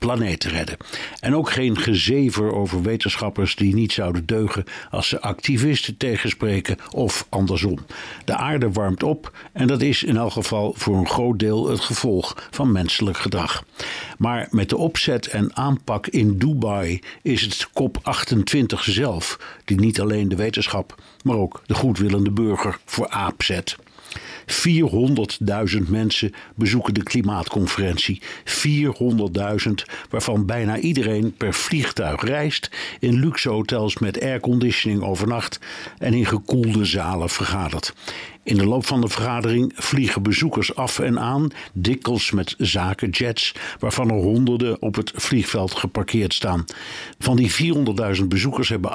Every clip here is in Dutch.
planeet redden. En ook geen gezever over wetenschappers die niet zouden deugen als ze activisten tegenspreken of andersom. De aarde warmt op en dat is in elk geval voor een groot deel het gevolg van menselijk gedrag. Maar met de opzet en aanpak in Dubai is het COP28 zelf die niet alleen de wetenschap, maar ook de goedwillende burger voor aap zet. 400.000 mensen bezoeken de klimaatconferentie. 400.000, waarvan bijna iedereen per vliegtuig reist, in luxe hotels met airconditioning overnacht en in gekoelde zalen vergadert. In de loop van de vergadering vliegen bezoekers af en aan, dikwijls met zakenjets, waarvan er honderden op het vliegveld geparkeerd staan. Van die 400.000 bezoekers hebben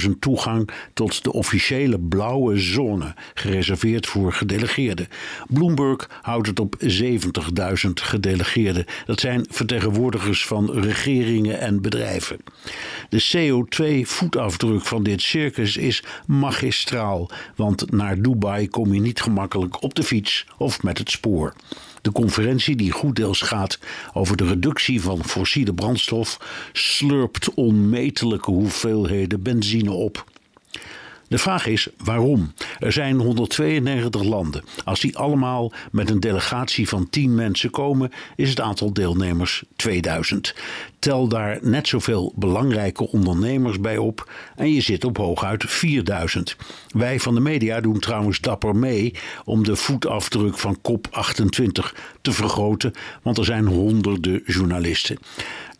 98.000 toegang tot de officiële blauwe zone, gereserveerd voor gedelegeerden. Bloomberg houdt het op 70.000 gedelegeerden. Dat zijn vertegenwoordigers van regeringen en bedrijven. De CO2-voetafdruk van dit circus is magistraal, want naar Dubai kom je niet gemakkelijk op de fiets of met het spoor. De conferentie, die goed deels gaat over de reductie van fossiele brandstof, slurpt onmetelijke hoeveelheden benzine op. De vraag is waarom? Er zijn 192 landen. Als die allemaal met een delegatie van 10 mensen komen, is het aantal deelnemers 2000. Tel daar net zoveel belangrijke ondernemers bij op en je zit op hooguit 4000. Wij van de media doen trouwens dapper mee om de voetafdruk van COP28 te vergroten, want er zijn honderden journalisten.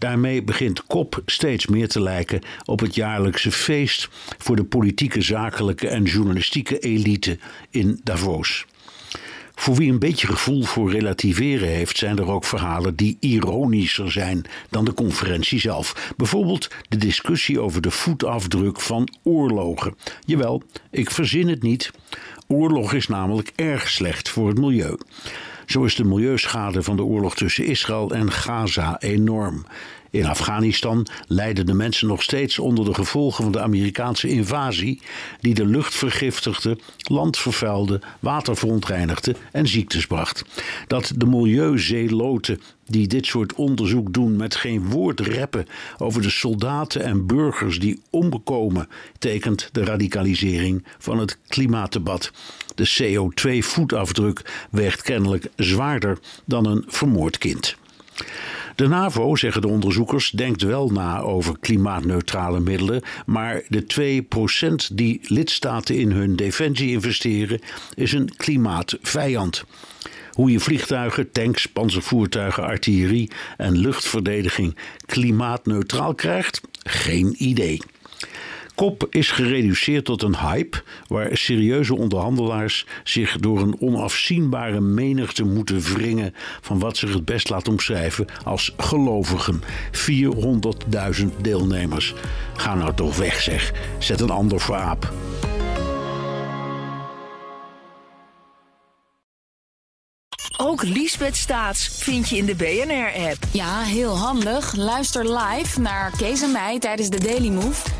Daarmee begint COP steeds meer te lijken op het jaarlijkse feest voor de politieke, zakelijke en journalistieke elite in Davos. Voor wie een beetje gevoel voor relativeren heeft, zijn er ook verhalen die ironischer zijn dan de conferentie zelf. Bijvoorbeeld de discussie over de voetafdruk van oorlogen. Jawel, ik verzin het niet. Oorlog is namelijk erg slecht voor het milieu. Zo is de milieuschade van de oorlog tussen Israël en Gaza enorm. In Afghanistan lijden de mensen nog steeds onder de gevolgen van de Amerikaanse invasie, die de lucht vergiftigde, land vervuilde, water verontreinigde en ziektes bracht. Dat de milieuzeeloten die dit soort onderzoek doen met geen woord reppen over de soldaten en burgers die omkomen, tekent de radicalisering van het klimaatdebat. De CO2-voetafdruk weegt kennelijk zwaarder dan een vermoord kind. De NAVO, zeggen de onderzoekers, denkt wel na over klimaatneutrale middelen, maar de 2% die lidstaten in hun defensie investeren, is een klimaatvijand. Hoe je vliegtuigen, tanks, panzervoertuigen, artillerie en luchtverdediging klimaatneutraal krijgt, geen idee. Kop is gereduceerd tot een hype waar serieuze onderhandelaars zich door een onafzienbare menigte moeten wringen van wat zich het best laat omschrijven als gelovigen. 400.000 deelnemers. Ga nou toch weg zeg. Zet een ander voor aap. Ook Liesbeth Staats vind je in de BNR-app. Ja, heel handig. Luister live naar Kees en mij tijdens de Daily Move.